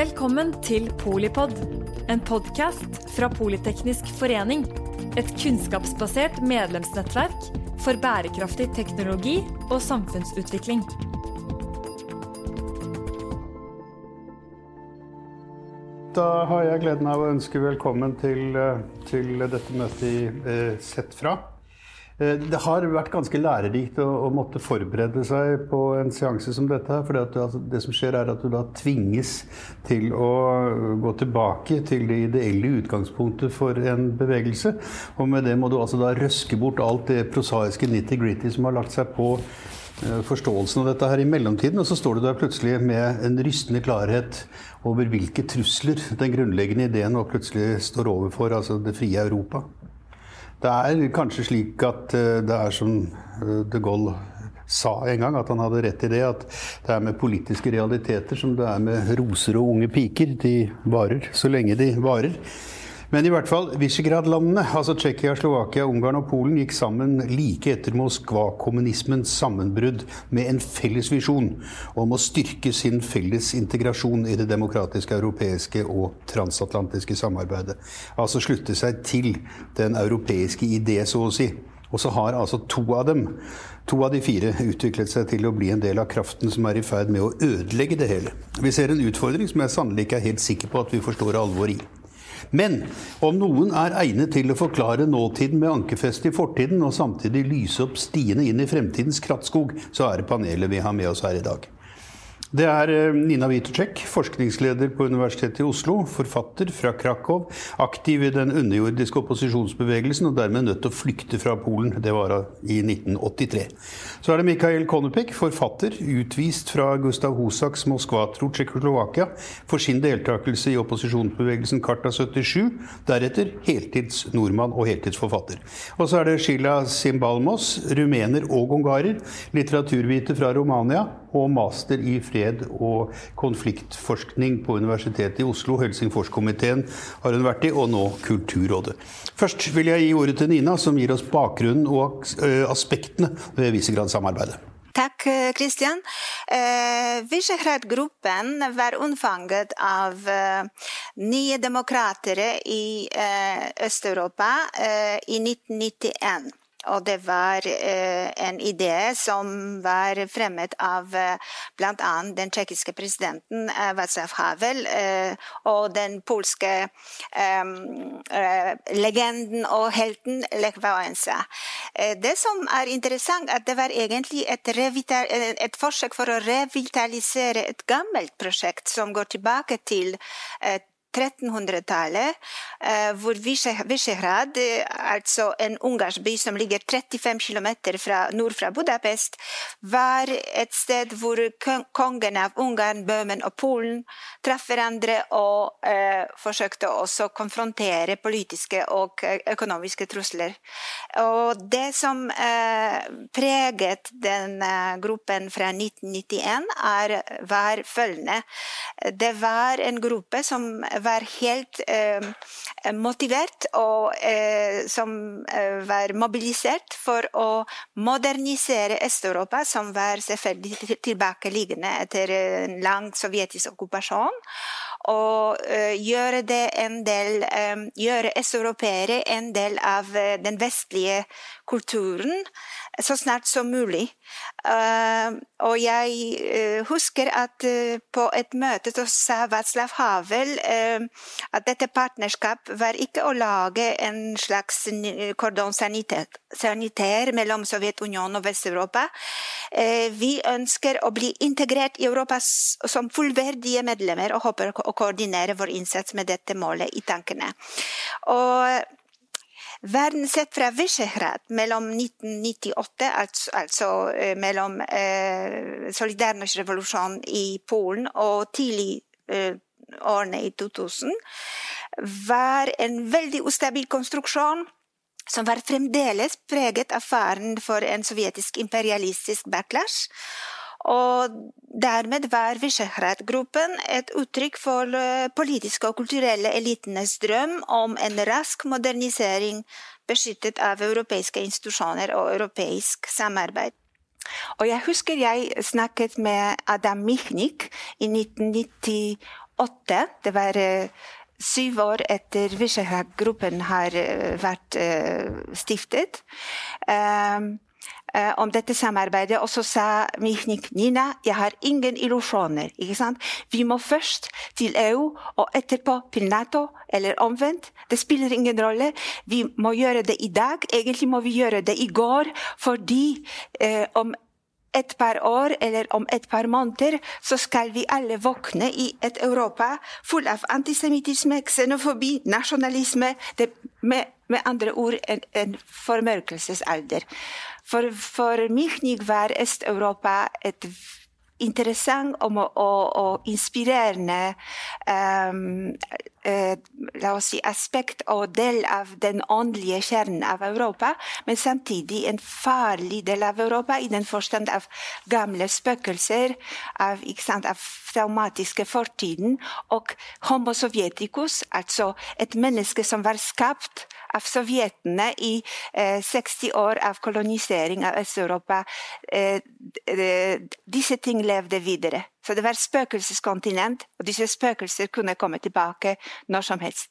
Velkommen til Polipod, en podkast fra Politeknisk forening. Et kunnskapsbasert medlemsnettverk for bærekraftig teknologi og samfunnsutvikling. Da har jeg gleden av å ønske velkommen til, eh, til dette møtet i eh, Sett fra. Eh, det har vært ganske lærerikt å, å, måtte forberede seg på en seanse som dette. for altså, det som skjer er at du da tvinges til å gå tilbake til det ideelle utgangspunktet for en bevegelse. Og med det må du altså da røske bort alt det prosaiske nitty-gritty som har lagt seg på eh, forståelsen av dette her i mellomtiden. Og så står du der plutselig med en rystende klarhet over hvilke trusler den grunnleggende ideen nå plutselig står overfor, altså det frie Europa. Det er kanskje slik at eh, det er som eh, de Gaulle sa en gang, at han hadde rett i det. At det er med politiske realiteter som det er med roser og unge piker. De varer så lenge de varer. Men i hvert fall, Visegrad-landene, altså Tsjekkia, Slovakia, Ungarn og Polen, gikk sammen like etter Moskva-kommunismens sammenbrudd med en felles visjon om å styrke sin felles integrasjon i det demokratiske europeiske og transatlantiske samarbeidet. Altså slutte seg til den europeiske idé, så å si. Og så har altså to av dem, to av de fire, utviklet seg til å bli en del av kraften som er i ferd med å ødelegge det hele. Vi ser en utfordring som jeg sannelig ikke er helt sikker på at vi forstår alvoret i. Men om noen er egnet til å forklare nåtiden med ankerfeste i fortiden, og samtidig lyse opp stiene inn i fremtidens krattskog, så er det panelet vi har med oss her i dag. Det er eh, Nina Witoczek, forskningsleder på Universitetet i Oslo, forfatter fra Krakow, aktiv i den underjordiske opposisjonsbevegelsen og dermed nødt til å flykte fra Polen. Det var i 1983. Så er det Mikhail Konopek, forfatter, utvist fra Gustav Husaks Moskva-tro Tsjekkoslovakia for sin deltakelse i opposisjonsbevegelsen Karta 77. Deretter heltids nordmann og heltidsforfatter. Og så er det Shila Simbalmos, rumener og ungarer, litteraturviter fra Romania og master i fred og konfliktforskning på Universitetet i Oslo. Helsingforskomiteen har hun vært i, og nå Kulturrådet. Først vil jeg gi ordet til Nina, som gir oss bakgrunnen og eh, aspektene ved Visegrad-samarbeidet. Takk, Kristian. Eh, Visegrad-gruppen var unnfanget av eh, nye demokrater i eh, Øst-Europa eh, i 1991. Og det var eh, en idé som var fremmet av eh, bl.a. den tsjekkiske presidenten eh, Václav Havel eh, og den polske eh, eh, legenden og helten Lech Wałęsa. Eh, det som er interessant, at det var egentlig et, et, forsøk for å revitalisere et gammelt prosjekt som går tilbake til 1300-tallet, eh, hvor Visegrad, eh, altså en ungarsk by som ligger 35 km nord fra Budapest, var et sted hvor kongen av Ungarn, Bøhmen og Polen traff hverandre og eh, forsøkte også å konfrontere politiske og økonomiske trusler. Og det som eh, preget den eh, gruppen fra 1991, er, var følgende. Det var en gruppe som var helt eh, motivert og eh, som eh, var mobilisert for å modernisere Øst-Europa, som var selvfølgelig tilbakeliggende etter en lang sovjetisk okkupasjon og uh, gjøre del um, Gjøre østeuropeere en del av uh, den vestlige kulturen så snart som mulig. Og jeg husker at på et møte så sa Václav Havel at dette partnerskap var ikke å lage en slags kordon sanitær mellom Sovjetunionen og Vest-Europa. vi ønsker å bli integrert i Europa som fullverdige medlemmer, og håper å koordinere vår innsats med dette målet i tankene. Og Verden sett fra Visegrad mellom 1998, altså, altså eh, mellom eh, Solidarność-revolusjonen i Polen og tidlig eh, årene i 2000, var en veldig ustabil konstruksjon som var fremdeles preget av faren for en sovjetisk imperialistisk backlash. Og dermed var Visegrad-gruppen et uttrykk for eh, politiske og kulturelle elitenes drøm om en rask modernisering beskyttet av europeiske institusjoner og europeisk samarbeid. Og jeg husker jeg snakket med Adam Michnik i 1998 Det var syv år etter Visegrad-gruppen har vært stiftet. Um, eh, om dette samarbeidet, og så sa Mihnik Nina jeg har ingen illusjoner. Vi må først til EU, og etterpå til Nato, eller omvendt. Det spiller ingen rolle. Vi må gjøre det i dag. Egentlig må vi gjøre det i går, fordi eh, om et par år eller om et par måneder så skal vi alle våkne i et Europa full av antisemittisme, xenofobi, nasjonalisme. Det, med, med andre ord en, en formørkelsesalder. For, for Michnik var Øst-Europa et interessant og, og, og inspirerende um, la oss si, aspekt og del av den åndelige kjernen av Europa, men samtidig en farlig del av Europa i den forstand av gamle spøkelser, av, sant, av traumatiske fortiden, og homo sovjeticus, altså et menneske som var skapt av sovjetene i eh, 60 år av kolonisering av Øst-Europa. Eh, disse ting levde videre. Så det var spøkelseskontinent, og disse spøkelser kunne komme tilbake når som helst.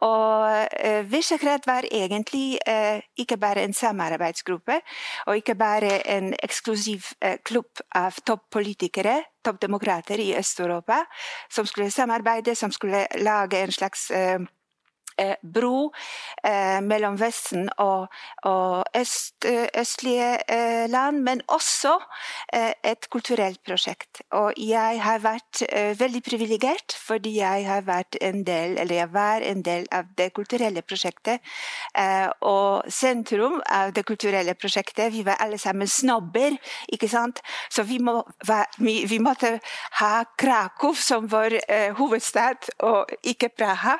Og eh, Visegrad var egentlig eh, ikke bare en samarbeidsgruppe, og ikke bare en eksklusiv eh, klubb av toppolitikere, toppdemokrater i Øst-Europa, som skulle samarbeide, som skulle lage en slags eh, bro eh, mellom Vesten og, og øst, eh, østlige land, men også et kulturelt prosjekt. Og jeg har vært veldig privilegert fordi jeg har vært en del, eller jeg var en del av det kulturelle prosjektet. Og sentrum av det kulturelle prosjektet, vi var alle sammen snobber, ikke sant? Så vi, må, vi måtte ha Krakow som vår hovedstad, og ikke Praha.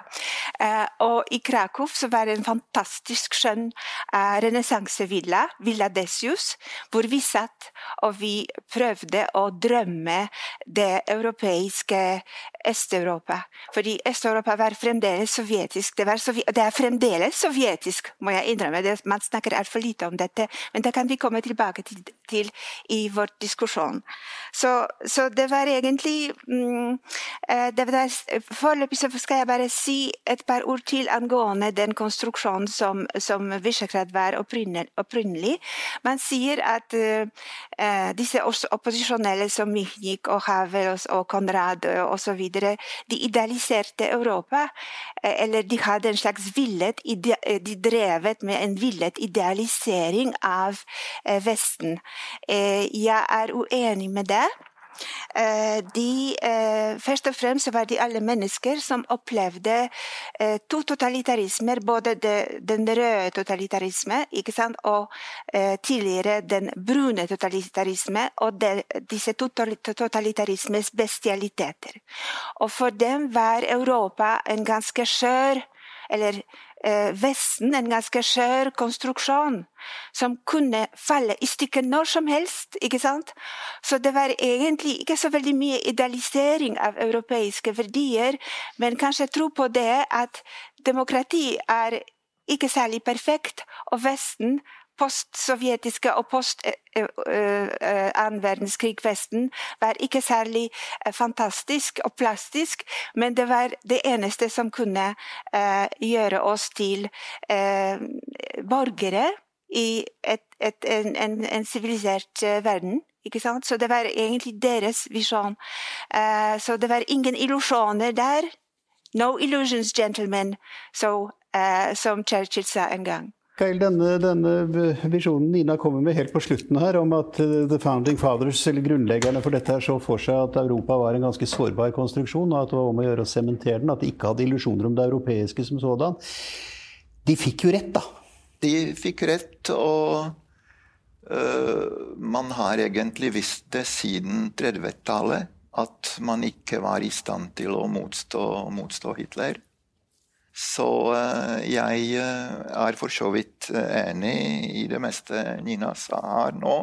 Og og i Krakow så var det en fantastisk skjønn uh, renessansevilla, Villa Desius, hvor vi satt og vi prøvde å drømme det europeiske Øst-Europa. Fordi Øst-Europa var fremdeles sovjetisk. Det, sovje det, er fremdeles sovjetisk, må jeg innrømme. Det, man snakker altfor lite om dette, men det kan vi komme tilbake til, til i vår diskusjon. Så, så, det var egentlig mm, Foreløpig skal jeg bare si et par ord til angående den konstruksjonen som, som Visegrad var opprinnelig. Man sier at uh, disse opposisjonelle som Michnik og Havel og Konrad osv. de idealiserte Europa. Eller de hadde en slags villet De drevet med en villet idealisering av Vesten. Jeg er uenig med det. Eh, de, eh, først og fremst var de alle mennesker som opplevde eh, to totalitarismer. Både den røde totalitarisme og tidligere den brune totalitarisme. Og disse to totalitarismes bestialiteter. Og for dem var Europa en ganske skjør eller Vesten en ganske skjør konstruksjon som kunne falle i stykker når som helst. ikke sant? Så det var egentlig ikke så veldig mye idealisering av europeiske verdier, men kanskje tro på det at demokrati er ikke særlig perfekt, og Vesten postsovjetiske og post annen eh, eh, eh, verdenskrig-Vesten var ikke særlig fantastisk og plastisk, men det var det eneste som kunne gjøre oss til borgere i et, et, en sivilisert verden. Så det var egentlig deres visjon. så det var ingen illusjoner der. No illusions, gentlemen, so, som Churchill sa en gang. Geil, denne, denne, visjonen Nina kommer med helt på slutten her, om at uh, the founding fathers, eller grunnleggerne for dette, her så for seg at Europa var en ganske sårbar konstruksjon, og at det var om å gjøre å sementere den, at de ikke hadde illusjoner om det europeiske som sådan. De fikk jo rett, da. De fikk rett, og øh, man har egentlig visst det siden 30-tallet at man ikke var i stand til å motstå, motstå Hitler. Så eh, jeg eh, er for så vidt eh, enig i det meste Nina sa her nå.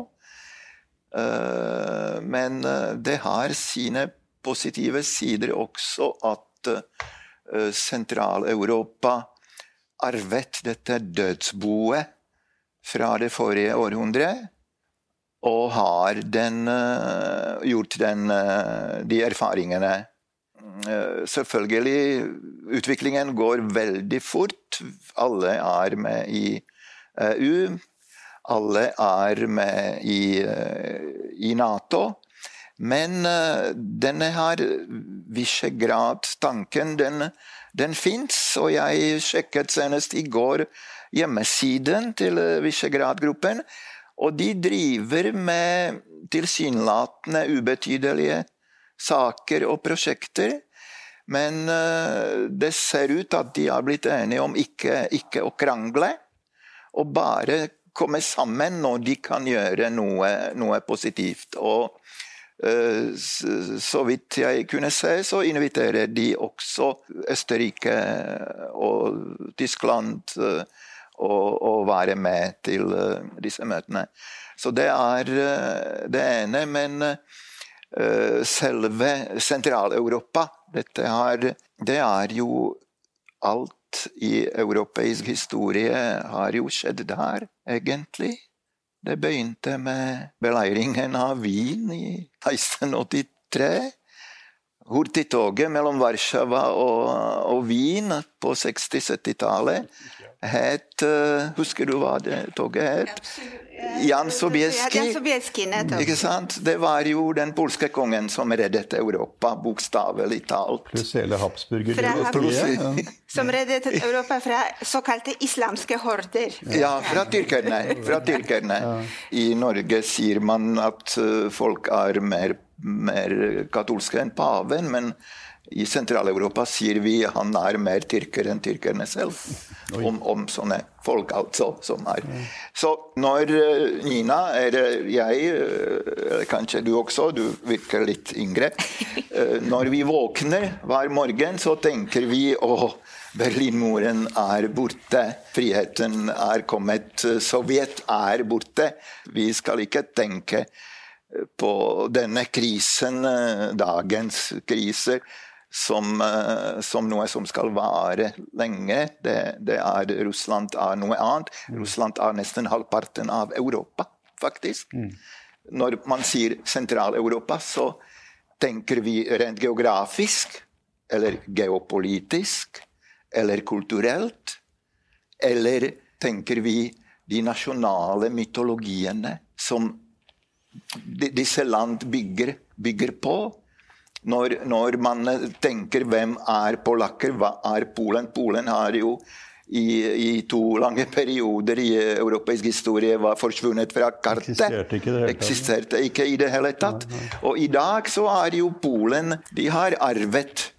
Men det har sine positive sider også at Sentral-Europa arvet dette dødsboet fra det forrige århundret. Og har den, gjort den, de erfaringene selvfølgelig Utviklingen går veldig fort. Alle er med i EU. Alle er med i, i Nato. Men denne her Visegrad-tanken, den, den fins. Og jeg sjekket senest i går hjemmesiden til Visegrad-gruppen. Og de driver med tilsynelatende ubetydelige saker og prosjekter. Men uh, det ser ut at de har blitt enige om ikke, ikke å krangle, og bare komme sammen når de kan gjøre noe, noe positivt. Og uh, så vidt jeg kunne se, så inviterer de også Østerrike og Tyskland å være med til disse møtene. Så det er det ene. Men Eh, selve Sentral-Europa. Dette har, det er jo alt i europeisk historie har jo skjedd der, egentlig. Det begynte med beleiringen av Wien i 1683. Hurtigtoget mellom Warszawa og, og Wien på 60-70-tallet het uh, Husker du hva det toget het? Jan Sobieski. Ikke sant? Det var jo den polske kongen som reddet Europa, bokstavelig talt. Pluss hele Habsburger-dynastiet. Som reddet Europa fra såkalte islamske horder. Ja, fra tyrkerne. Fra tyrkerne. I Norge sier man at eh, folk er mer, mer katolske enn paven. men i Sentral-Europa sier vi han er mer tyrker enn tyrkerne selv. Om, om, sånne folk, altså. som er. Så når uh, Nina, eller jeg, eller kanskje du også, du virker litt yngre uh, Når vi våkner hver morgen, så tenker vi å Berlinmuren er borte. Friheten er kommet. Sovjet er borte. Vi skal ikke tenke på denne krisen, dagens kriser som, eh, som, noe som skal vare lenge. Det, det er, Russland er noe annet. Mm. Russland er nesten halvparten av Europa, faktisk. Mm. Når man sier Sentral-Europa, så tenker vi rent geografisk, eller geopolitisk, eller kulturelt. Eller tenker vi de nasjonale mytologiene som disse land bygger, bygger på? når, når, man tenker hvem er polakker, hva er Polen? Polen har jo i, i, to lange perioder i europeisk historie var forsvunnet fra kartet. Eksisterte ikke, det Eksisterte ikke i det hele tatt. Og i dag så er jo Polen De har arvet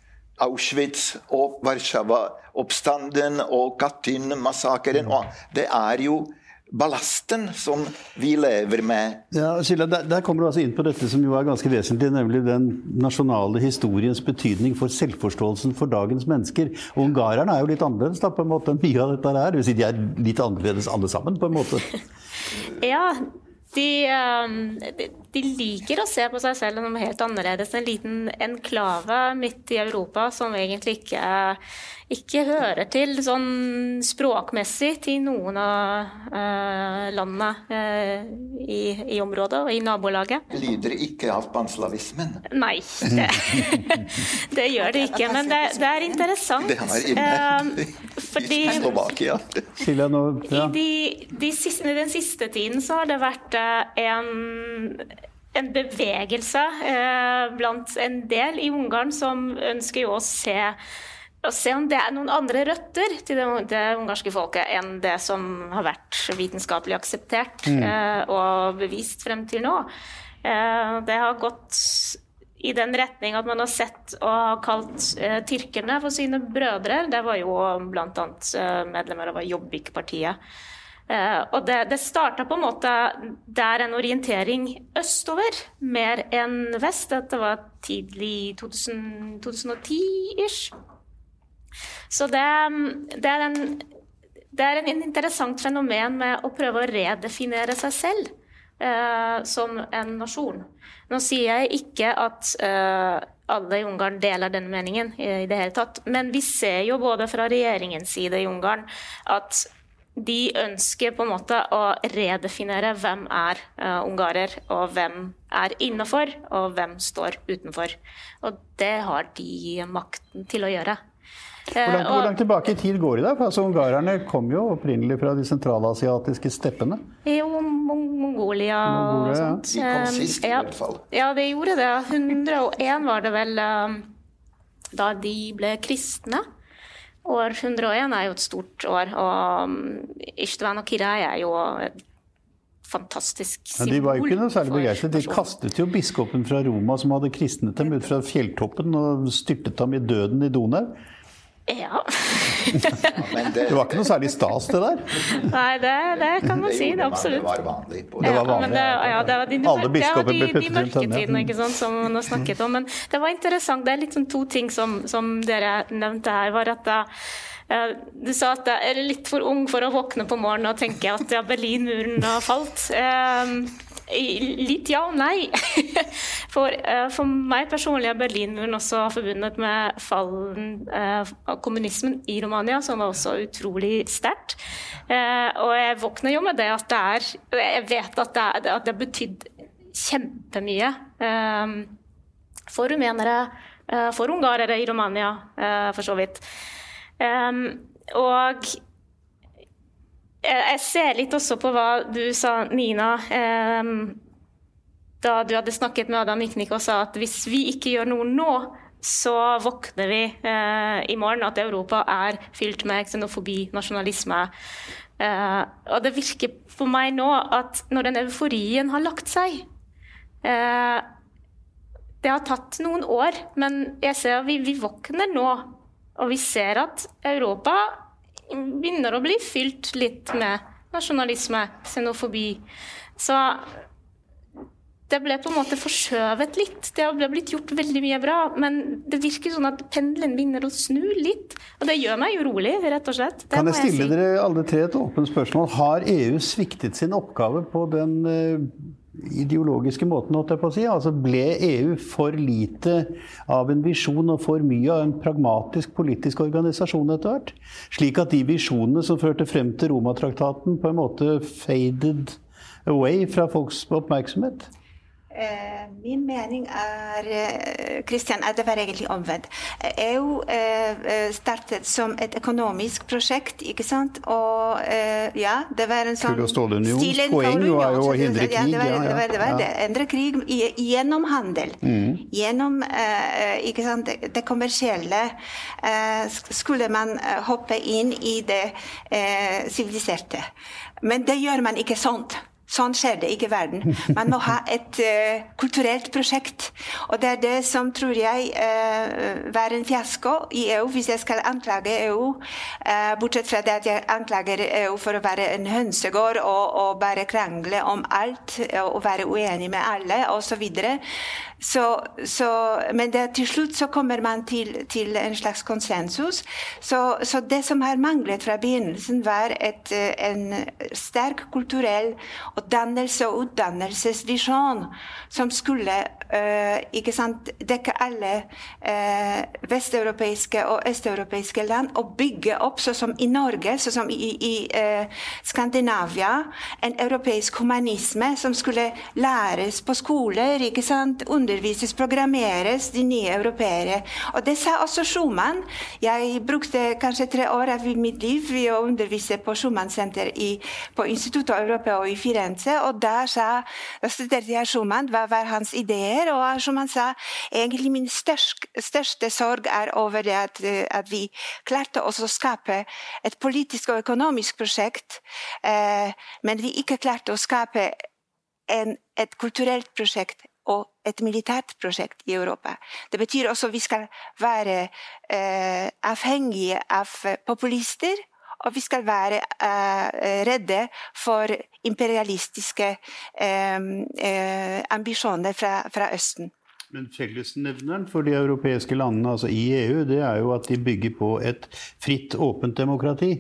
Auschwitz og Warszawa-oppstanden og Katyn-massakren. Det er jo ballasten som vi lever med. Ja, Skilla, der, der, kommer du altså inn på dette som jo er ganske vesentlig, nemlig den nasjonale historiens betydning for selvforståelsen for dagens mennesker. Og Ungarerne er jo litt annerledes da, på en måte enn mye av dette her. Hvis de er litt annerledes alle sammen, på en måte. ja, de, um, de, de, liker å se på seg selv som helt annerledes. En liten enklave midt i Europa som egentlig ikke ikke hører til sånn språkmessig til noen av uh, landene uh, i, i, området og i nabolaget. Lider ikke av panslavismen? Nei, det, det, gjør det ikke. Men det, det er interessant. Det er inne. Uh, fordi Slovakia. I de, de siste, den siste tiden så har det vært en en bevegelse eh, blant en del i Ungarn som ønsker jo å se og se om det er noen andre røtter til det, det ungarske folket enn det som har vært vitenskapelig akseptert mm. eh, og bevist frem til nå. Eh, det har gått i den retning at man har sett og har kalt eh, tyrkerne for sine brødre. Det var jo bl.a. Eh, medlemmer av Jobbik-partiet. Eh, og det, det starta på en måte der en orientering østover, mer enn vest. Dette var tidlig 2010-ish. Så det, det, er en, det er en interessant fenomen med å prøve å redefinere seg selv eh, som en nasjon. Nå sier jeg ikke at eh, alle i Ungarn deler denne meningen, i det hele tatt. Men vi ser jo både fra regjeringens side i Ungarn at de ønsker på en måte å redefinere hvem er uh, ungarer, og hvem er innafor, og hvem står utenfor. Og det har de makten til å gjøre. Hvor langt, hvor langt, tilbake i tid går de da? Altså, Ungarerne kom jo opprinnelig fra de sentralasiatiske steppene. Jo, Mongolia, og sånt. De kom sist, i hvert fall. Ja, de gjorde det. 101 var det vel da de ble kristne. År 101 er jo et stort år, og um, Ishtvan og Kirai er jo et fantastisk symbol. Ja, de var jo ikke noe særlig begeistret. De kastet jo biskopen fra Roma som hadde kristnet dem ut fra fjelltoppen og styrtet ham i døden i Donau. Ja. det, var ikke noe særlig stas, det der? Nei, det, det kan man si. Det absolutt. Det var vanlig. Det var vanlig. Det, ja, det var de, Alle biskoper ble puttet rundt tønne. ikke sant, som man har snakket om. Men det var interessant. Det er litt sånn to ting som, som dere nevnte her. var at da, uh, du sa at jeg er litt for ung for å våkne på morgenen og tenke at ja, Berlinmuren har falt. Litt ja og nei. For, uh, for meg personlig er Berlinmuren også forbundet med fallen uh, av kommunismen i Romania, som var også utrolig sterkt. Uh, og jeg våkner jo med det at det er Jeg vet at det, er, at det har betydd kjempemye for rumenere, for ungarere i Romania, for så vidt. Og jeg ser litt også på hva du sa, Nina. Eh, da du hadde snakket med Adam Miknik og sa at hvis vi ikke gjør noe nå, så våkner vi eh, i morgen at Europa er fylt med xenofobi, nasjonalisme. Eh, og det virker på meg nå at når den euforien har lagt seg eh, Det har tatt noen år, men jeg ser at vi, vi våkner nå. Og vi ser at Europa begynner å bli fylt litt med nasjonalisme, xenofobi. Så det ble på en måte forskjøvet litt. Det ble blitt gjort veldig mye bra, men det virker sånn at pendelen begynner å snu litt. Og det gjør meg urolig, rett og slett. Det kan jeg stille jeg si. dere alle tre et åpent spørsmål? Har EU sviktet sin oppgave på den uh, ideologiske måten, holdt jeg på å si? Altså ble EU for lite av en visjon og for mye av en pragmatisk politisk organisasjon etter hvert? Slik at de visjonene som førte frem til Romatraktaten, på en måte faded away fra folks oppmerksomhet? Eh, min mening er eh, at det var egentlig omvendt. EU eh, startet som et økonomisk prosjekt, ikke sant? Og ja, det var en sånn Kull- og stålunions poeng var jo å hindre krig. Ja, det var det. Var, det, var det. Endre krig gjennom handel. Mm. Gjennom ikke sant, det kommersielle skulle man hoppe inn i det siviliserte. Men det gjør man ikke sånt. Sånn skjer det ikke i verden. Man må ha et uh, kulturelt prosjekt. Og det er det som tror jeg uh, var en fiasko i EU, hvis jeg skal anklage EU. Uh, bortsett fra det at jeg anklager EU for å være en hønsegård og, og bare krangle om alt og være uenig med alle osv. Så, så, men det, til slutt så kommer man til, til en slags konsensus. Så, så, det som har manglet fra begynnelsen, var et, en sterk kulturell og dannelse- og utdannelsesvisjon som skulle ikke sant, dekke alle uh, vesteuropeiske og østeuropeiske land og bygge opp, sånn som i Norge, sånn som i, i uh, Skandinavia, en europeisk humanisme som skulle læres på skoler, ikke sant, undervises, programmeres, de nye europeere. Og det sa også Schumann. Jeg brukte kanskje tre år av mitt liv ved å undervise på Schumann-senter på Instituttet Europa og i Firenze, og der sa, da studerte jeg Schumann, hva var hans ideer, og som han sa egentlig min største, største sorg er over det at, at vi klarte oss å skape et politisk og økonomisk prosjekt, eh, men vi ikke klarte å skape en, et kulturelt prosjekt og et militært prosjekt i Europa. Det betyr også at vi skal være eh, avhengige av populister og vi skal være uh, redde for imperialistiske uh, ambisjoner fra, fra, Østen. Men fellesnevneren for de europeiske landene, altså i EU, det er jo at de bygger på et fritt, åpent demokrati.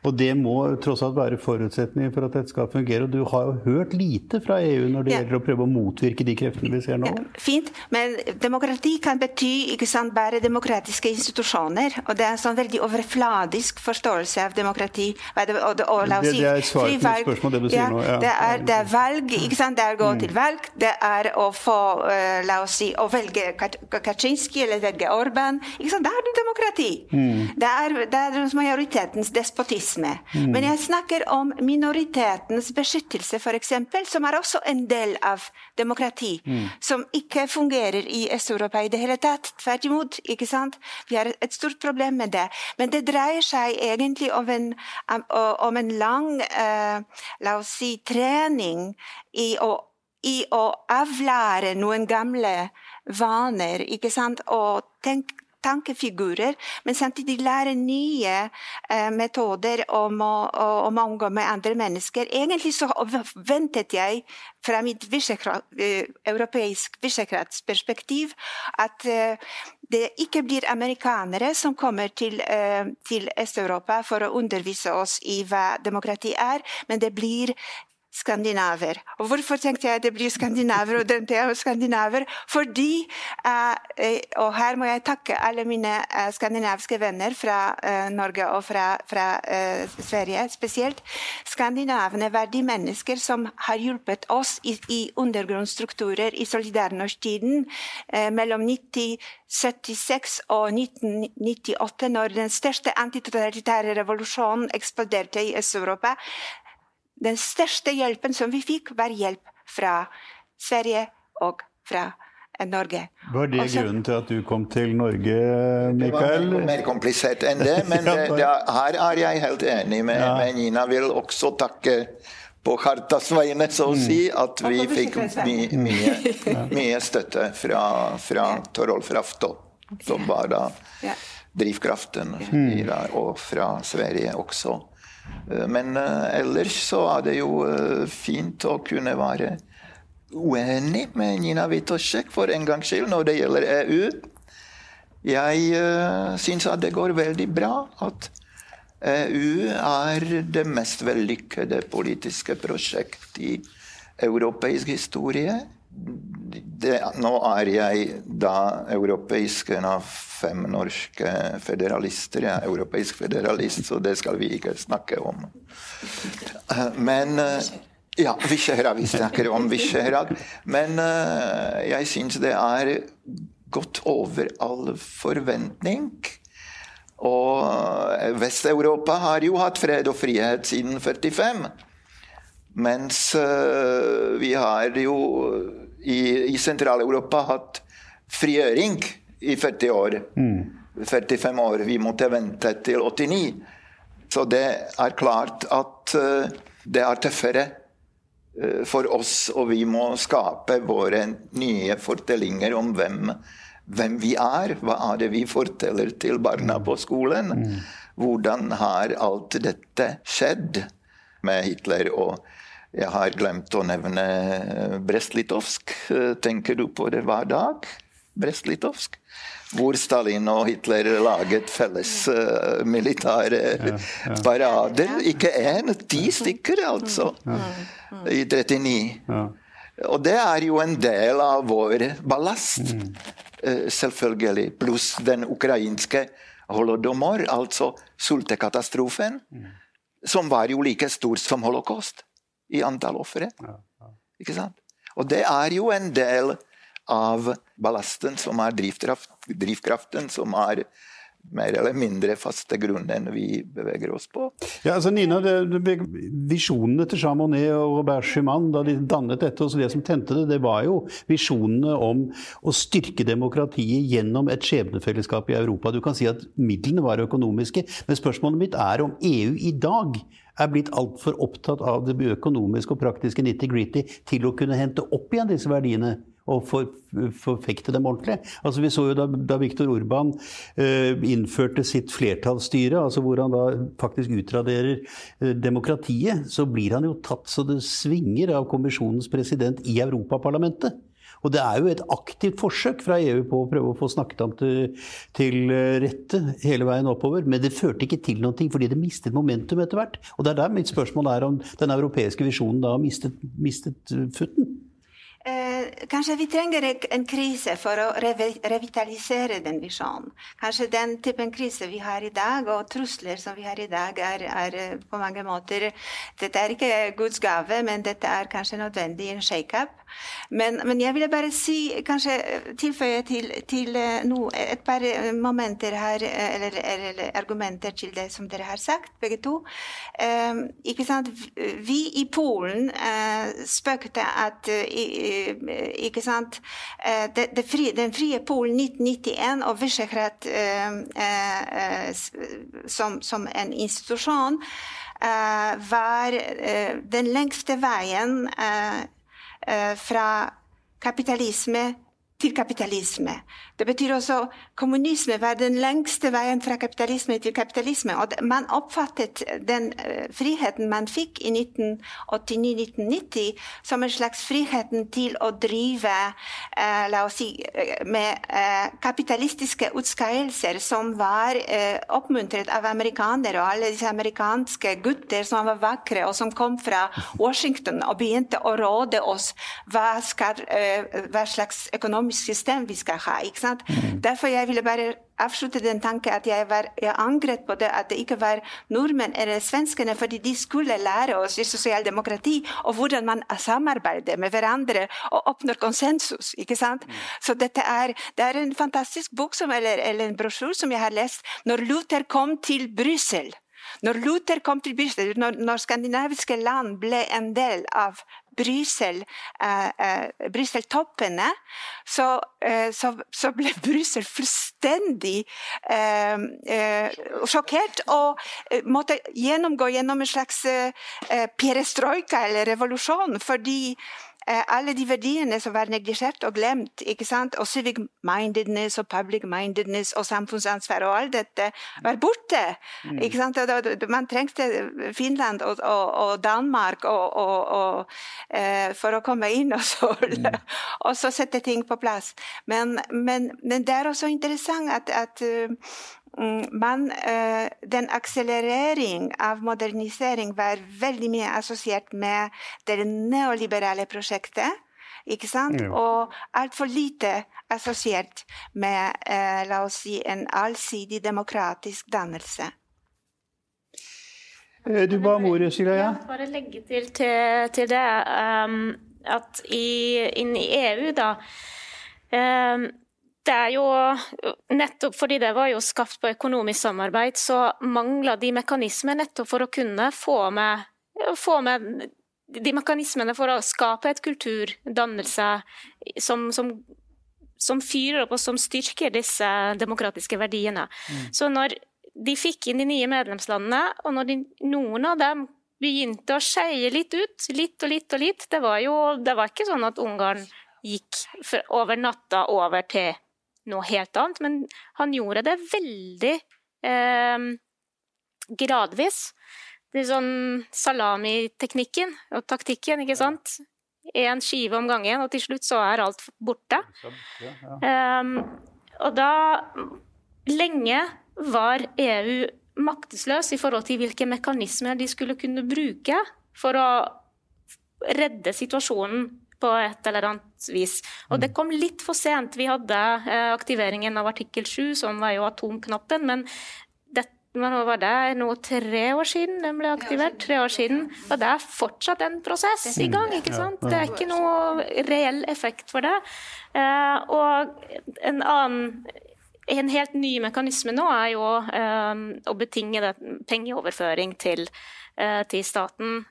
Og det må tross alt være forutsetningen for at dette skal fungere. Og du har jo hørt lite fra EU når det ja. gjelder å prøve å motvirke de kreftene vi ser nå. Ja, fint, men demokrati kan bety ikke sant, bare demokratiske institusjoner. Og det er en sånn veldig overfladisk forståelse av demokrati. Og, og, og, la oss si, det, det er et svar på spørsmål, det du sier nå. Ja. Det, er, det, er, valg, ikke sant? det er å gå mm. til valg. Det er å få, uh, la oss si, å velge Kaczynski eller velge Orban. Ikke sant? Det er demokrati. Mm. Det, er, det er majoritetens despotisme rasisme. Mm. Men jeg snakker om minoritetens beskyttelse, f.eks., som er også en del av demokrati. Mm. Som ikke fungerer i Øst-Europa i det hele tatt. Tvert imot. ikke sant? Vi har et stort problem med det. Men det dreier seg egentlig om en, om en lang uh, la oss si, trening i å, i å avlære noen gamle vaner. ikke sant? Og tenk, tankefigurer, men samtidig lære nye eh, metoder om å, om å omgå med andre mennesker. Egentlig så ventet jeg fra mitt eh, europeisk Visegrad-perspektiv at eh, det ikke blir amerikanere som kommer til, eh, til Øst-Europa for å undervise oss i hva demokrati er, men det blir skandinaver. Og hvorfor tenkte jeg det blir skandinaver og den er skandinaver? Fordi, uh, og her må jeg takke alle mine uh, skandinaviske venner fra Norge og fra, fra Sverige spesielt. Skandinavene var de mennesker som har hjulpet oss i, i undergrunnsstrukturer i solidarnosktiden mellom 1976 og 1998, når den største antitotalitære revolusjonen eksploderte i Øst-Europa. Den største hjelpen som vi fikk, var hjelp fra Sverige og fra Norge. Var det Også, grunnen til at du kom til Norge, Mikael? Det var mer komplisert enn det, men det, det, her er jeg helt enig med, ja. med Nina. Vil også takke på Hartas vegne, så å mm. si, at vi fikk my, mye, mye, støtte fra, fra Torolf Rafto, som var da drivkraften, og fra Sverige også. Eh, men eh, ellers så er det jo eh, fint å kunne være uenig med Nina Witoszek for en gangs skyld når det gjelder EU. Jeg syns at det går veldig bra at EU er det mest vellykkede politiske prosjekt i europeisk historie det, nå er jeg da europeisk en av fem norske federalister. Jeg er europeisk federalist, så det skal vi ikke snakke om. Men Ja, Visegrad. Vi snakker om Visegrad. Men jeg syns det er gått over all forventning. Og Vest-Europa har jo hatt fred og frihet siden 45. Mens vi har jo i, i Sentral-Europa hatt frigjøring i 40 år. Mm. 45 år. Vi måtte vente til 89. Så det er klart at uh, det er tøffere uh, for oss, og vi må skape våre nye fortellinger om hvem, hvem, vi er. Hva er det vi forteller til barna på skolen? Mm. Hvordan har alt dette skjedd med Hitler? og jeg har glemt å nevne Brest-Litovsk. Tenker du på det hver dag? Brest-Litovsk? Hvor Stalin og Hitler laget felles uh, militære ja, ja. parader. Ikke én, ti stykker, altså. I 39. Og det er jo en del av vår ballast, mm. uh, selvfølgelig. Pluss den ukrainske holodomor, altså sultekatastrofen, mm. som var jo like stor som holocaust i antall ofre. Ikke sant? Og det er jo en del av ballasten som er drivkraft, drivkraften, som er mer eller mindre faste grunnen vi beveger oss på. Ja, altså Nina, det, det, Visjonene til Jean Monnet og Robert Schumann da de dannet dette, og det som tente det, det var jo visjonene om å styrke demokratiet gjennom et skjebnefellesskap i Europa. Du kan si at midlene var økonomiske, men spørsmålet mitt er om EU i dag er blitt altfor opptatt av det økonomiske og praktiske nitty-gritty til å kunne hente opp igjen disse verdiene og forfekte dem ordentlig. Altså Vi så jo da, da Viktor Urban uh, innførte sitt flertallsstyre, altså hvor han da faktisk utraderer uh, demokratiet, så blir han jo tatt så det svinger av kommisjonens president i Europaparlamentet. Og det er jo et aktivt forsøk fra EU på å prøve å få snakket ham til, til rette hele veien oppover. Men det førte ikke til noe fordi det mistet momentum etter hvert. Og det er der mitt spørsmål er om den europeiske visjonen da har mistet, mistet futten. Eh, kanskje vi trenger en krise for å revitalisere den visjonen. Kanskje den typen krise vi har i dag, og trusler som vi har i dag, er, er eh, på mange måter Dette er ikke Guds gave, men dette er kanskje nødvendig en shake-up. Men, men, jeg ville bare si, kanskje tilføye til, til eh, no, et par eh, momenter her, eh, eller, eller, argumenter til det som dere har sagt, begge to. Eh, ikke sant? Vi i Polen eh, spøkte at uh, ikke sant? Uh, det, det fri, den frie Polen 1991 og Visegrad som, som, en institusjon var den lengste veien fra kapitalisme til kapitalisme. Det betyr også kommunisme var den lengste veien fra kapitalisme til kapitalisme. Og man oppfattet den uh, friheten man fikk i 1989-1990 som en slags friheten til å drive eh, la oss si, med med kapitalistiske utskeielser som var oppmuntret av amerikanere og alle disse amerikanske gutter som var vakre, og som kom fra Washington og begynte å råde oss hva, skal, hva slags økonomisk system vi skal ha. ikke sant? Mm. Derfor jeg ville bare avslutte den tanken at jeg, var, jeg angret på det at det ikke var nordmenn eller svenskene, fordi de skulle lære oss i sosialdemokrati og hvordan man samarbeider med hverandre og oppnår konsensus. ikke sant? Mm. Så dette er, det er en fantastisk bok som, eller, eller en brosjyr som jeg har lest når Luther kom til Brussel. Når Luther kom til Brussel, når, når skandinaviske land ble en del av Brussel, uh, toppene så, eh, så, så, ble Brussel fullstendig sjokkert og måtte gjennomgå gjennom en slags perestrojka eller revolusjon. fordi Eh, alle de verdiene som var neglisjert og glemt. ikke sant? Og civic mindedness og public mindedness og samfunnsansvar og alt dette var borte. Mm. ikke sant? Man trengte Finland og, og, og Danmark og, uh, for å komme inn og så, mm. og så sette ting på plass. Men, men, men, det er også interessant at, at Mm, men uh, den akselerering av modernisering var veldig mye assosiert med det neoliberale prosjektet. Ikke sant? Ja. Og altfor lite assosiert med uh, la oss si, en allsidig demokratisk dannelse. Eh, du ba om ordet, Silja. Ja. Bare legge til til, til det um, at i, inn i EU, da um, det er jo nettopp fordi det var jo skapt på økonomisk samarbeid, så mangler de mekanismer nettopp for å kunne få med, få med de mekanismene for å skape et kulturdannelse som, som, som fyrer opp og som styrker disse demokratiske verdiene. Mm. Så når de fikk inn de nye medlemslandene, og når de, noen av dem begynte å skeie litt ut, litt og litt og litt Det var jo det var ikke sånn at Ungarn gikk over natta over til noe helt annet. Men han gjorde det veldig eh, gradvis. Det er sånn salamiteknikken og taktikken, ikke sant. Én skive om gangen, og til slutt så er alt borte. Um, og da Lenge var EU maktesløs i forhold til hvilke mekanismer de skulle kunne bruke for å redde situasjonen på et eller annet vis. Og det mm. kom litt for sent. Vi hadde eh, aktiveringen av artikkel 7, som var jo atomknappen. men det, men var det nå tre år siden den ble aktivert? Tre år siden. Og det er fortsatt en prosess i gang. ikke sant? Det er ikke noe reell effekt for det. Eh, og en annen en helt ny mekanisme nå er jo eh, å betinge det, pengeoverføring til, til staten.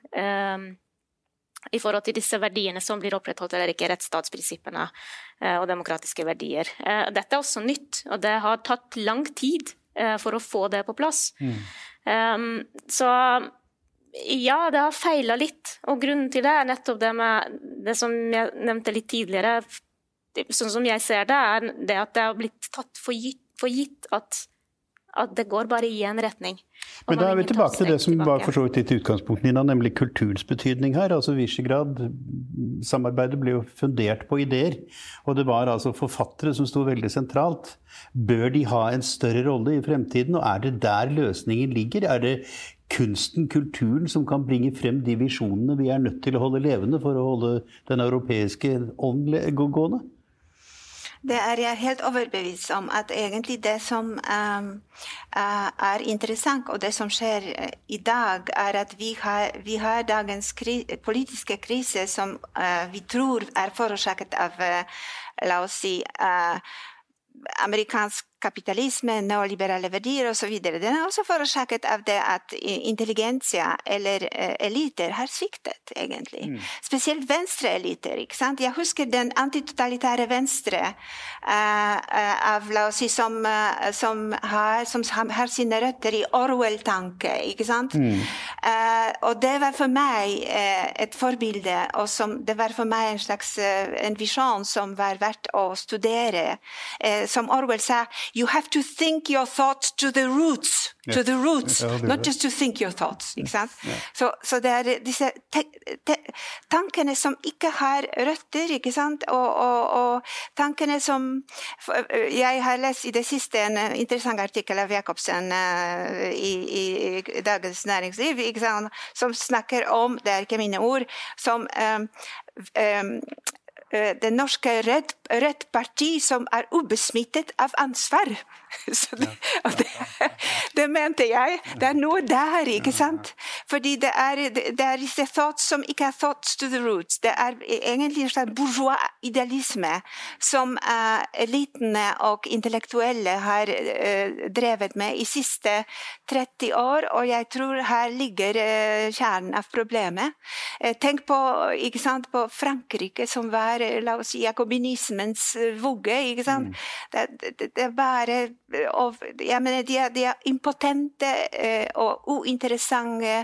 I forhold til disse verdiene som blir opprettholdt eller ikke, rettsstatsprinsippene eh, og demokratiske verdier. Eh, dette er også nytt, og det har tatt lang tid eh, for å få det på plass. Mm. Um, så ja, det har feila litt. Og grunnen til det er nettopp det med det som jeg nevnte litt tidligere. Sånn som jeg ser det, er det at det har blitt tatt for gitt, for gitt at at det går bare i en retning. Men da er vi tilbake til det som tilbake. var for så vidt ditt utgangspunkt, Nina, nemlig kulturens betydning her. Altså Visegrad-samarbeidet ble jo fundert på ideer, og det var altså forfattere som sto veldig sentralt. Bør de ha en større rolle i fremtiden, og er det der løsningen ligger? Er det kunsten, kulturen, som kan bringe frem de visjonene vi er nødt til å holde levende for å holde den europeiske ånd gående? Det er jeg helt overbevist om at egentlig det som um, er interessant, og det som skjer eh, i dag, er at vi har, vi har dagens kri politiske krise som uh, vi tror er forårsaket av, uh, la oss si, uh, amerikansk kapitalisme, neoliberale verdier osv. Den er også forårsaket av det at intelligensia eller uh, eliter har sviktet, egentlig. Mm. Spesielt venstreeliter. Jeg husker den antitotalitære venstre uh, uh, av, la oss si, som, som, har, som, har, sine røtter i Orwell-tanke. Mm. og det var for meg et forbilde, og som, det var for meg en slags en visjon som var verdt å studere. som Orwell sa you have to think your thoughts to the roots. Yeah. To the roots, not just to think your thoughts. Ikke sant? Ja. Så, så, det er disse te, te, tankene som ikke har røtter, ikke sant, og, og, og, tankene som Jeg har lest i det siste en interessant artikkel av Jacobsen uh, i, i, Dagens Næringsliv, ikke sant, som snakker om, det er ikke mine ord, som um, um, det norske Rødt, Rødt Parti som er ubesmittet av ansvar. Det, det, det, mente jeg. Det er noe der, ikke sant? Fordi det er, det er disse thoughts som ikke er thoughts to the roots. Det er egentlig en slags bourgeois idealisme som uh, elitene og intellektuelle har uh, drevet med i siste 30 år, og jeg tror her ligger uh, kjernen av problemet. tenk på, sant, på Frankrike, som var la oss si, jakobinismens vugge. Mm. Det, det, er bare og, jeg mener, de, er, de er impotente og uinteressante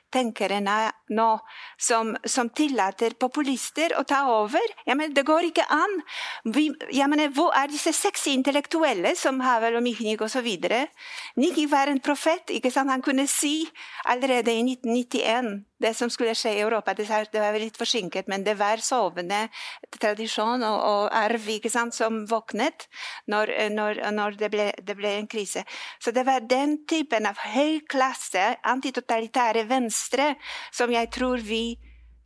tenkere nå som, som, tillater populister å ta over. Mener, det går ikke an. Vi, mener, Hvor er disse sexy intellektuelle som Havel og Michnik osv.? Niki var en profet. Han kunne si allerede i 1991 det som skulle skje i Europa. Det var litt forsinket, men det var sovende tradisjon og, og arv som våknet når, når, når det, ble, det, ble, en krise. Så det var den typen av høy klasse, antitotalitære venstre, som jeg tror vi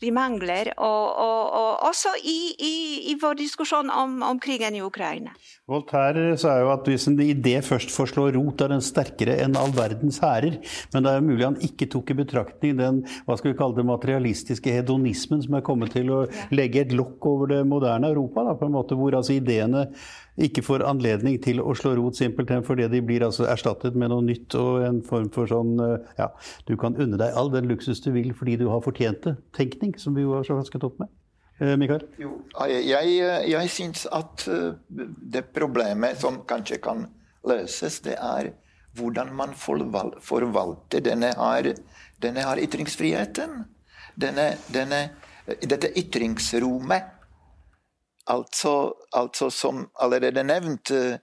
vi mangler, og, og, og også i, i, i, vår diskusjon om, om, krigen i Ukraina. Voltaire sa jo at hvis en idé først får slå rot, er den sterkere enn all verdens hærer. Men det er jo mulig han ikke tok i betraktning den hva skal vi kalle det, materialistiske hedonismen som er kommet til å legge et lokk over det moderne Europa, da, på en måte hvor altså ideene ikke får anledning til å slå rot simpelthen fordi de blir altså erstattet med noe nytt og en form for sånn eh, ja, du kan unne deg all den luksus du vil fordi du har fortjent det, tenkning, som vi jo har så vasket opp med. Eh, Mikael? Jo, jeg, jeg syns at eh, det problemet som kanskje kan løses, det er hvordan man forvalter denne, her, denne her ytringsfriheten. Denne, denne, dette ytringsrommet Altså, altså som allerede nevnt, eh,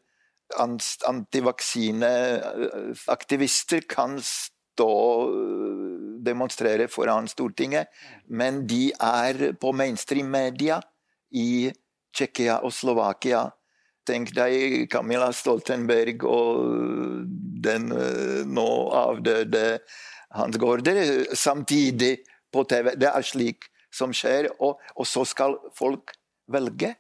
antivaksineaktivister kan stå og demonstrere foran Stortinget, men de er på mainstream-media i Tsjekkia og Slovakia. Tenk deg Camilla Stoltenberg og den eh, nå avdøde Hans Gaarder samtidig på TV. Det er slik som skjer, og, og så skal folk velge.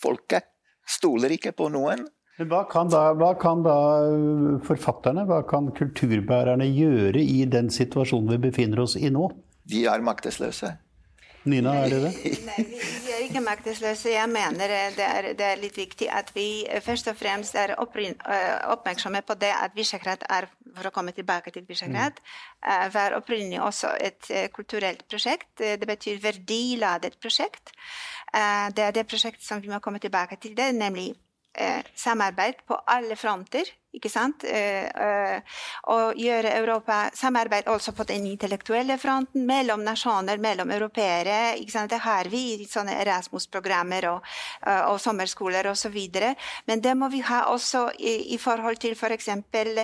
Folket stoler ikke på noen. Men hva kan, da, hva kan da uh, forfatterne, hva kan kulturbærerne gjøre i den situasjonen vi befinner oss i nå? De er maktesløse. Nina, er det det? Nei, vi er ikke maktesløse. Jeg mener det er, det er, litt viktig at vi uh, først og fremst er oppmerksomme på det at Visegrad er, for å komme tilbake til Visegrad, mm. var opprinnelig også et kulturelt prosjekt. Det betyr verdiladet prosjekt. Eh, det er det prosjektet som vi må komme tilbake til, det, nemlig eh, samarbeid på alle fronter ikke sant? Og gjøre Europa samarbeid også på den intellektuelle fronten mellom nasjoner, mellom europeere. Det har vi i sånne Erasmus-programmer og, og sommerskoler osv. Men det må vi ha også i, i forhold til f.eks. For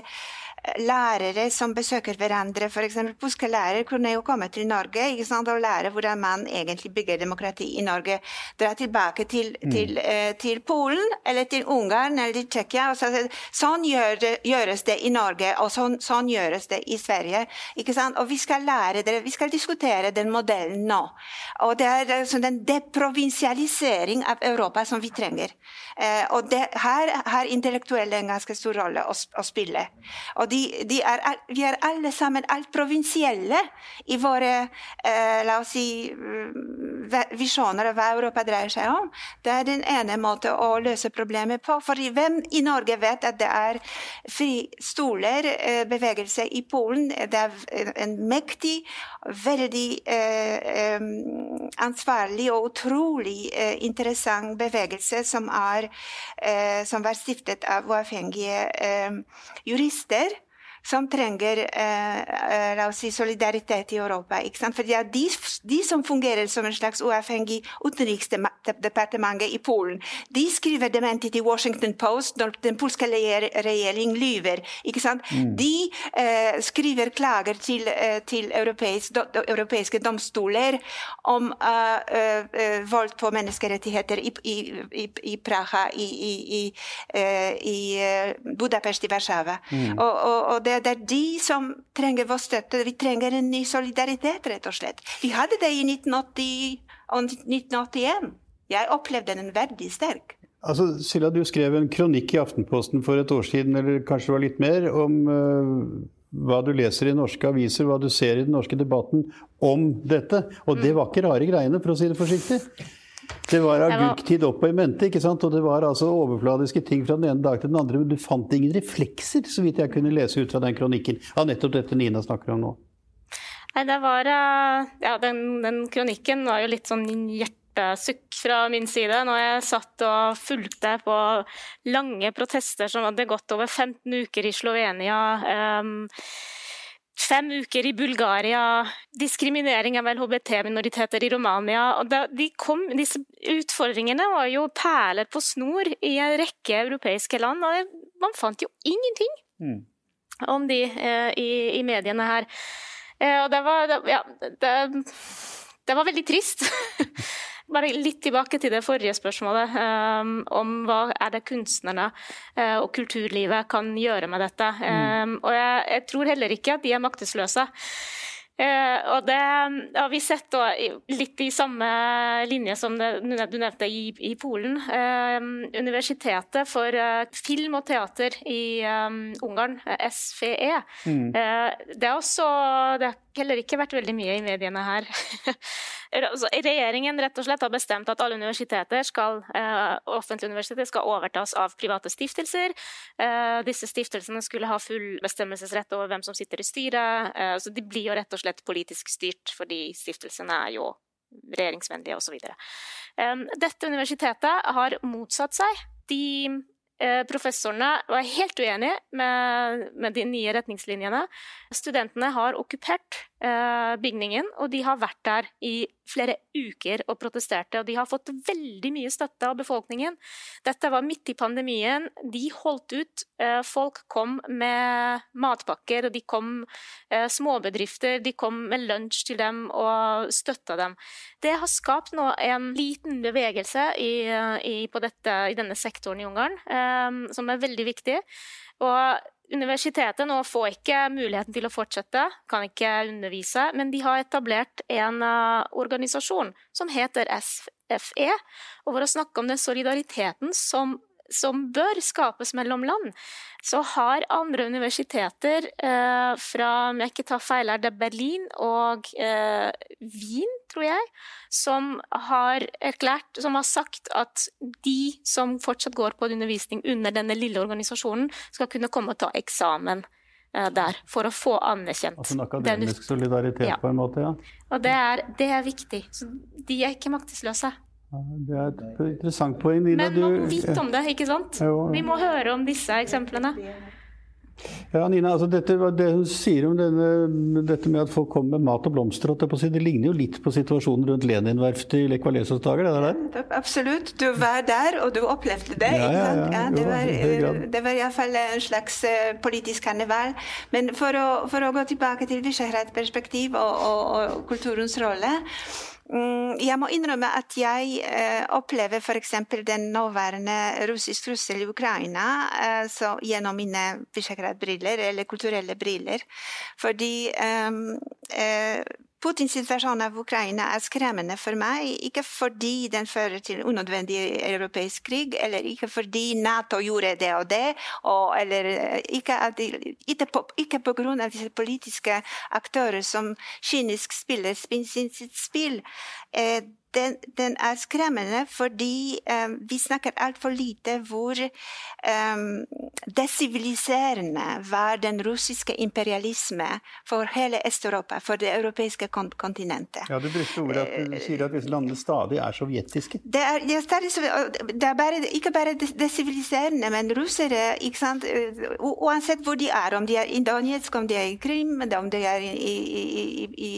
lærere som besøker hverandre. F.eks. polske lærere kunne jo komme til Norge ikke sant, og lære hvordan man egentlig bygger demokrati i Norge. Dra tilbake til, mm. til, uh, til Polen eller til Ungarn eller til Tsjekkia. sånn gjør det, gjøres det i Norge, og sånn, sånn, gjøres det i Sverige. ikke sant? Og vi skal lære dere, vi skal diskutere den modellen nå. Og det er sånn den deprovinsialisering av Europa som vi trenger. Uh, og det, her har intellektuelle en ganske stor rolle å, å spille. Og de, de er, vi er alle sammen alt provinsielle i våre eh, la oss si, mm, visjoner av hva Europa dreier seg om. Det er den ene måten å løse problemet på. For hvem i Norge vet at det er fri stoler, eh, bevegelse i Polen? Det er en mektig, veldig eh, ansvarlig og utrolig eh, interessant bevegelse som, er, eh, som var stiftet av uavhengige jurister som trenger eh, eh, si, solidaritet i Europa. For det er de, de, som fungerer som en slags uavhengig utenriksdepartement i Polen. De skriver dementi til Washington Post når den polske regjering lyver. Mm. De eh, skriver klager til, eh, til europeisk, do, europeiske domstoler om uh, uh, vold på menneskerettigheter i, i, i, i Praha, i, i Budapest, i Warszawa. Mm. Og, og, og det det er de som trenger vår støtte. Vi trenger en ny solidaritet, rett og slett. Vi hadde det i 1980 og 1981. Jeg opplevde den veldig sterk. Altså, Silla, du skrev en kronikk i Aftenposten for et år siden, eller kanskje det var litt mer, om uh, hva du leser i norske aviser, hva du ser i den norske debatten om dette. Og det var ikke rare greiene, for å si det forsiktig. Det var agurktid opp og i mente, ikke sant? og det var altså overfladiske ting fra den ene dag til den andre. Men du fant ingen reflekser, så vidt jeg kunne lese ut fra den kronikken, av nettopp dette Nina snakker om nå. Nei, det var eh, Ja, den, den kronikken var jo litt sånn hjertesukk fra min side når jeg satt og fulgte på lange protester som hadde gått over 15 uker i Slovenia. Um, fem uker i Bulgaria, diskriminering av LHBT-minoriteter i Romania. kom, Disse utfordringene var jo perler på snor i en rekke europeiske land, og man fant jo ingenting mm. om de eh, i, i, mediene her. Eh, og det var, det, ja, det, det var veldig trist. Bare litt tilbake til det forrige spørsmålet um, om hva er det kunstnerne uh, og kulturlivet kan gjøre med dette. Um, og jeg, jeg, tror heller ikke at de er maktesløse. Uh, og det har vi sett da, litt i samme linje som det, du nevnte i, i Polen. Uh, universitetet for uh, film og teater i um, Ungarn, SFE, mm. det, er også, det har heller ikke vært veldig mye i mediene her. Altså, regjeringen rett og slett har bestemt at alle universiteter skal, uh, offentlige universiteter skal overtas av private stiftelser. Uh, disse stiftelsene skulle ha full bestemmelsesrett over hvem som sitter i styret. Uh, så de blir jo rett og slett politisk styrt, fordi stiftelsene er jo regjeringsvennlige osv. Dette universitetet har motsatt seg. De Professorene var helt uenige med, med, de nye retningslinjene. Studentene har okkupert Eh, bygningen, og de har vært der i flere uker og protesterte. Og de har fått veldig mye støtte av befolkningen. Dette var midt i pandemien. De holdt ut. Eh, folk kom med matpakker, og de kom eh, småbedrifter. De kom med lunsj til dem og støtta dem. Det har skapt nå en liten bevegelse i, i, dette, i denne sektoren i Ungarn, som er veldig viktig. Og Universitetet nå får ikke muligheten til å fortsette, kan ikke undervise, men de har etablert en uh, organisasjon som heter SFE, og for å snakke om den solidariteten som som bør skapes mellom land, så har andre universiteter eh, fra om jeg ikke tar feil, er det Berlin og eh, Wien, tror jeg, som har erklært, som har sagt at de som fortsatt går på undervisning under denne lille organisasjonen, skal kunne komme og ta eksamen eh, der for å få anerkjent Altså en akademisk solidaritet ja. på en måte, ja. Og det er, det er viktig. Så de er ikke maktesløse. Det er et interessant poeng. Nina, Men man må vite om det, ikke sant? Jo. Vi må høre om disse eksemplene. Ja, Nina, altså dette, det hun sier om denne, dette med at folk kommer med mat og blomster, det ligner jo litt på situasjonen rundt Lenin-verftet i Lekvalesos dager? det der? Absolutt. Du var der, og du opplevde det. Ja, ja, ja. det, var, det var iallfall en slags eh, politisk karneval. Men for å, for å gå tilbake til Visegrad-perspektiv og, og, og kulturens rolle jeg må innrømme at jeg eh, opplever f.eks. den nåværende russisk trussel i Ukraina eh, gjennom mine Visegrad-briller, eller kulturelle briller. Fordi eh, Putins situasjon av Ukraina er skremmende for meg, ikke fordi den fører til unødvendig europeisk krig, eller ikke fordi Nato gjorde det og det, og, eller ikke, ikke, på, ikke på grunn av disse politiske aktører som kynisk spiller sitt spill. Eh, den, den, er skremmende fordi um, vi snakker altfor lite hvor um, desiviliserende var den russiske imperialisme for hele Øst-Europa, for det europeiske kontinentet. Ja, Du brukte ordet at du sier at disse landene stadig er sovjetiske. Det er, det er bare, ikke bare desiviliserende, men russere ikke sant? Uansett hvor de er, om de er i Donetsk, om de er i Krim, om de er i, i, i,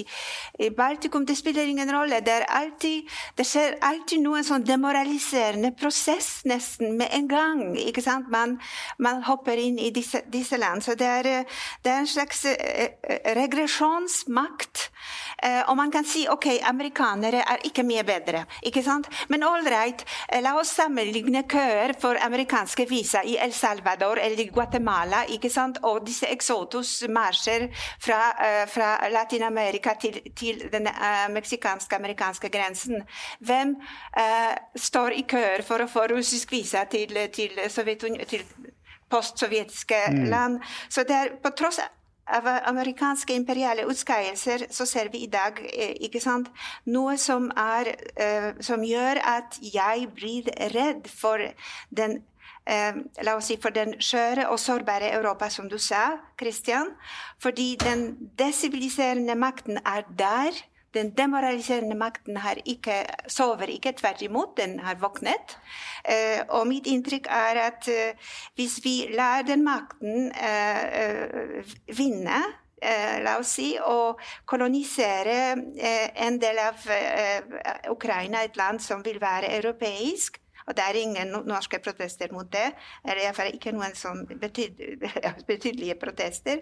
i Baltikum, det spiller ingen rolle. Det er alltid det skjer alltid noen sånn demoraliserende prosess nesten med en gang. ikke sant? Man, man hopper inn i disse, disse land. Så det er, det er en slags eh, eh, regresjonsmakt. Eh, og man kan si ok, amerikanere er ikke mye bedre. ikke sant? Men all right, la oss sammenligne køer for amerikanske visa i El Salvador eller Guatemala. ikke sant? Og disse exotus marsjer fra, fra Latin-Amerika til, til den uh, meksikansk-amerikanske grensen. Hvem eh, står i køer for å få russisk visa til, til, til postsovjetiske mm. land? Så det er på tross av amerikanske imperiale utskeielser så ser vi i dag eh, ikke sant, noe som, er, eh, som gjør at jeg blir redd for den eh, la oss si for den skjøre og sårbare Europa, som du sa, Christian. Fordi den desiviliserende makten er der. Den demoraliserende makten ikke, sover ikke, tvert imot, den har våknet. Eh, og mitt inntrykk er at eh, hvis vi lar den makten eh, vinne la oss si, og kolonisere en del av Ukraina, et land som vil være europeisk, og det er ingen norske protester mot det. Eller iallfall ikke noen sånn betydelige protester.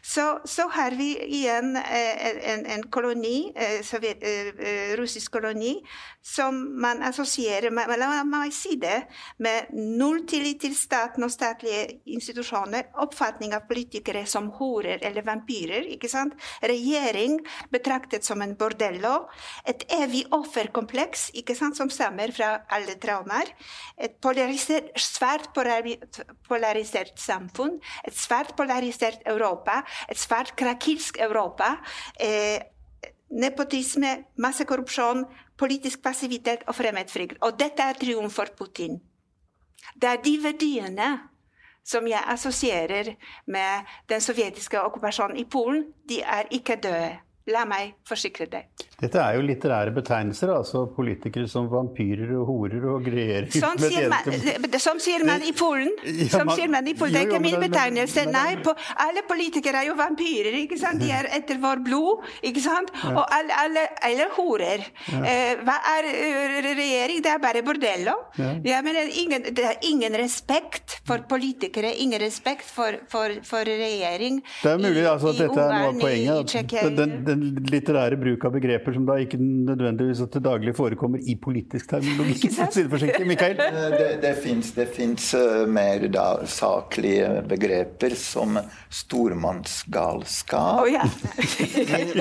Så, så, har vi igjen eh, en, en koloni, eh, sovjet, eh, russisk koloni, som man assosierer med, la meg si det, med null tillit til staten og statlige institusjoner, oppfatning av politikere som horer eller vampyrer. ikke sant? Regjering betraktet som en bordello. Et evig offerkompleks ikke sant, som stammer fra alle traumer har. Et polarisert, svært polarisert samfunn, et svært polarisert Europa, et svært krakilsk Europa. Eh, nepotisme, massekorrupsjon, politisk passivitet og fremmedfrykt. Og dette er triumf for Putin. Det er de verdiene som jeg assosierer med den sovjetiske okkupasjonen i Polen, de er ikke døde. La meg forsikre deg. Dette er jo litterære betegnelser, altså politikere som vampyrer og horer og greier sånn sier, man, som sier man i Polen. Sånn man, sier man i Polen. Det er ikke min betegnelse. Nei, på, alle politikere er jo vampyrer. ikke sant? De er etter vår blod. ikke sant? Og alle, alle, alle horer. Eh, hva er uh, regjering? Det er bare bordello. Ja. mener, ingen, det er ingen respekt for politikere, ingen respekt for, for, for regjering. Det er mulig altså, at dette er noe av poenget. Den, den litterære bruk av begreper begreper som da ikke nødvendigvis til daglig forekommer i politisk terminologi. det. Mikael? Eh, det, det fins uh, mer da, saklige begreper som stormannsgalskap, oh, yeah.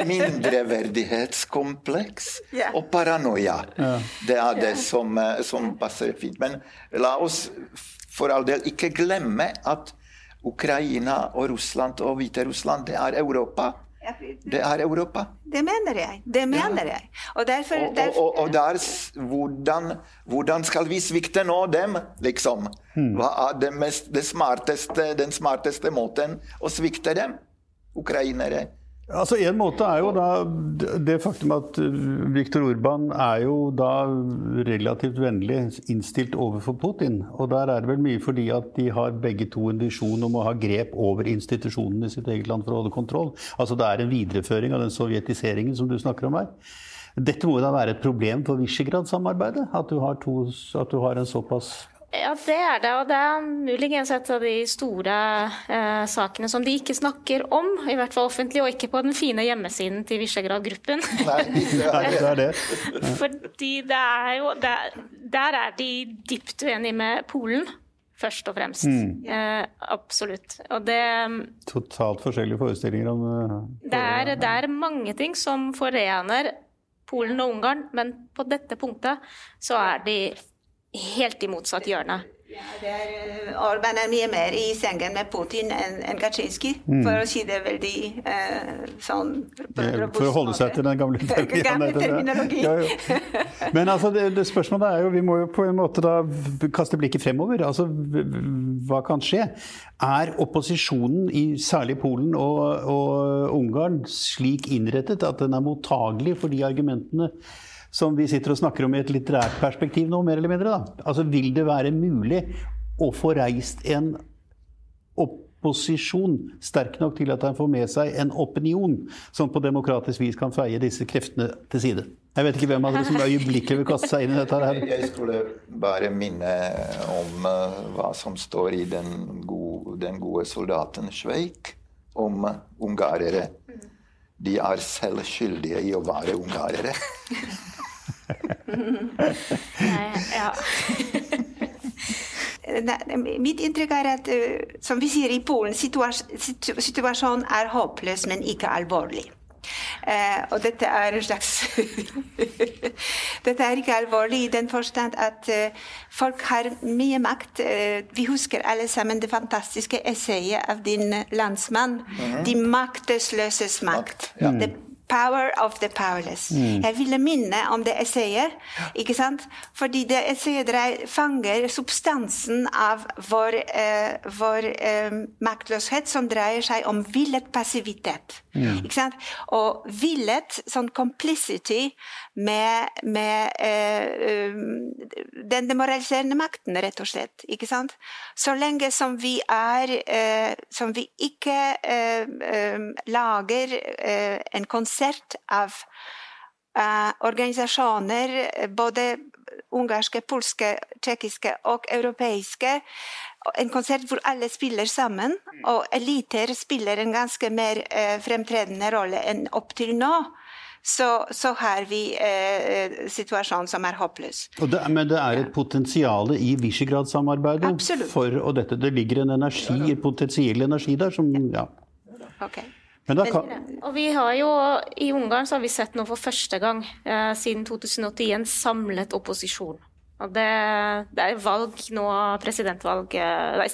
mindreverdighetskompleks yeah. og paranoia. Yeah. Det er det som, eh, som passer fint. Men la oss for all del ikke glemme at Ukraina og Russland og Hviterussland, det er Europa. Det er Europa. Det mener jeg. Det mener ja. jeg. Og, derfor, derfor... og, og, og der, hvordan, hvordan, skal vi svikte nå dem, liksom? Hmm. Hva er det mest, det smarteste, den smarteste måten å svikte dem? Ukrainere. Altså En måte er jo da det faktum at Viktor Urban er jo da relativt vennlig innstilt overfor Putin. Og der er det vel mye fordi at de har begge to en visjon om å ha grep over institusjonene i sitt eget land for å holde kontroll. Altså det er en videreføring av den sovjetiseringen som du snakker om her. Dette må da være et problem for Visegrad-samarbeidet? At, at, du har en såpass ja, det er det. Og det er muligens et av de store eh, sakene som de ikke snakker om, i hvert fall offentlig, og ikke på den fine hjemmesiden til Visegrad-gruppen. Nei, det er det. Fordi det er jo Der, der er de dypt uenige med Polen. Først og fremst. Mm. Eh, absolutt. Og det Totalt forskjellige forestillinger om uh, det, er, det er mange ting som forener Polen og Ungarn, men på dette punktet så er de helt i motsatt hjørne. Ja, er, Orban er mye mer i sengen med Putin enn en Kaczynski, mm. for å si det veldig eh, sånn For å holde seg til den gamle, gamle terminologien. Ja, ja. Men altså, det, det, spørsmålet er jo, vi må jo på en måte da kaste blikket fremover. Altså, hva kan skje? Er opposisjonen, i særlig Polen og, og Ungarn, slik innrettet at den er mottagelig for de argumentene som vi sitter og snakker om i et litterært perspektiv nå, mer eller mindre. da. Altså, Vil det være mulig å få reist en opposisjon sterk nok til at han får med seg en opinion som på demokratisk vis kan feie disse kreftene til side? Jeg vet ikke hvem av dere som øyeblikkelig vil kaste seg inn i dette. her. Jeg skulle bare minne om uh, hva som står i Den gode, den gode soldaten Sveik om uh, ungarere. De er selv skyldige i å være ungarere. ja. Mitt inntrykk er at, eh, som vi sier i Polen, situasjonen er håpløs, men ikke alvorlig. Uh, og dette er en slags Dette er ikke alvorlig i den forstand at uh, folk har mye makt. Vi husker alle sammen det fantastiske essayet av din landsmann. Mm -hmm. De maktesløses makt. makt. Ja. Det Power of the powerless. Mm. Jeg ville minne om det essayet. ikke sant? Fordi det essayet fanger substansen av vår, eh, vår eh, maktløshet, som dreier seg om villet passivitet. Mm. ikke sant? Og villet sånn complicity med, med eh, den demoraliserende makten, rett og slett. ikke sant? Så lenge som vi er eh, Som vi ikke eh, lager en konsept organisert av uh, organisasjoner, både ungarske, polske, tsjekkiske og europeiske. En konsert hvor alle spiller sammen, og eliter spiller en ganske mer uh, fremtredende rolle enn opp til nå. Så, så har vi eh, situasjonen som er håpløs. Det, men det er et potensial i Visegrad-samarbeidet for og dette. Det ligger en energi, potensiell energi der som ja. Okay. Kan... Og vi har jo, I Ungarn så har vi sett nå for første gang eh, siden 2010 en samlet opposisjon. Og det, det er valg nå, presidentvalg eh, Nei,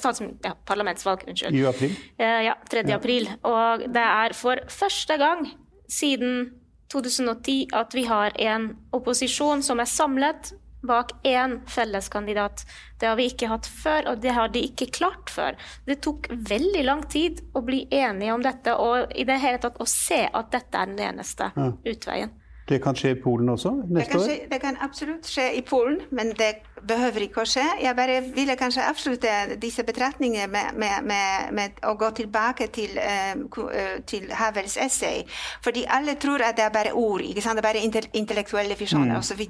ja, parlamentsvalg, unnskyld. I april? Eh, ja, 3. Ja. april. Og det er for første gang siden 2010 at vi har en opposisjon som er samlet bak én felleskandidat. Det har vi ikke hatt før, og det har de ikke klart før. Det tok veldig lang tid å bli enige om dette, og i det hele tatt å se at dette er den eneste ja. utveien. Det kan skje i Polen også neste det skje, år? Det kan absolutt skje i Polen, men det behøver ikke å skje. Jeg bare ville kanskje avslutte disse betraktningene med, med, med, med å gå tilbake til, uh, til, Havels essay. Fordi alle tror at det er bare ord, ikke sant? det er bare intellektuelle visjoner mm. osv.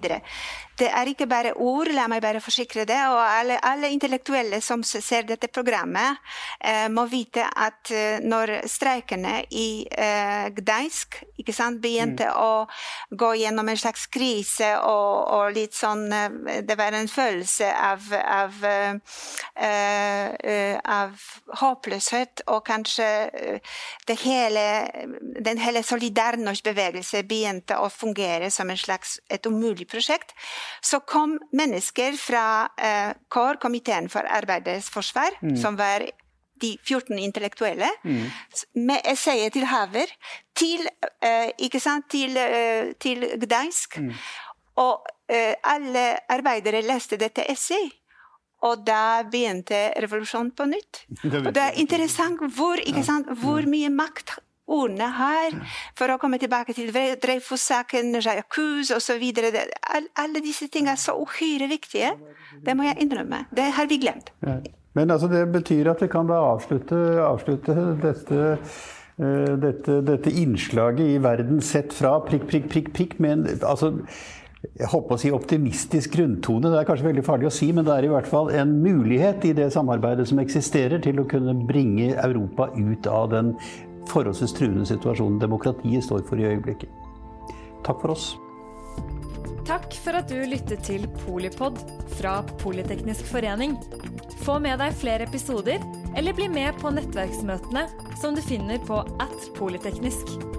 Det er ikke bare ord, la meg bare forsikre det. Og alle, alle intellektuelle som ser dette programmet, uh, må vite at uh, når streikene i Gdansk ikke sant, begynte mm. å gå gjennom en slags krise og, og litt sånn Det var en følelse av, av, uh, av håpløshet, og kanskje hele, den hele Solidarność-bevegelse begynte å fungere som en slags et umulig prosjekt, så kom mennesker fra KOR, Komiteen for arbeidets forsvar, mm. som var de 14 intellektuelle, mm. med essayet til Haver, til, uh, til, uh, til Gdansk. Mm. Og eh, alle arbeidere leste dette essay. Og da begynte revolusjonen på nytt. Og det er interessant hvor, hvor mye makt ordene har, For å komme tilbake til Dreyfus-saken, Jacuz osv. Alle disse tingene er så uhyre viktige. Det må jeg innrømme. Det har vi glemt. Ja. Men altså, det betyr at vi kan da avslutte, avslutte dette, uh, dette, dette, innslaget i verden sett fra prikk, prikk, prikk, prikk men altså, jeg håper å si optimistisk grunntone. Det er kanskje veldig farlig å si, men det er i hvert fall en mulighet i det samarbeidet som eksisterer, til å kunne bringe Europa ut av den forholdsvis truende situasjonen demokratiet står for i øyeblikket. Takk for oss. Takk for at du lyttet til Polipod fra Politeknisk forening. Få med deg flere episoder, eller bli med på nettverksmøtene som du finner på at polyteknisk.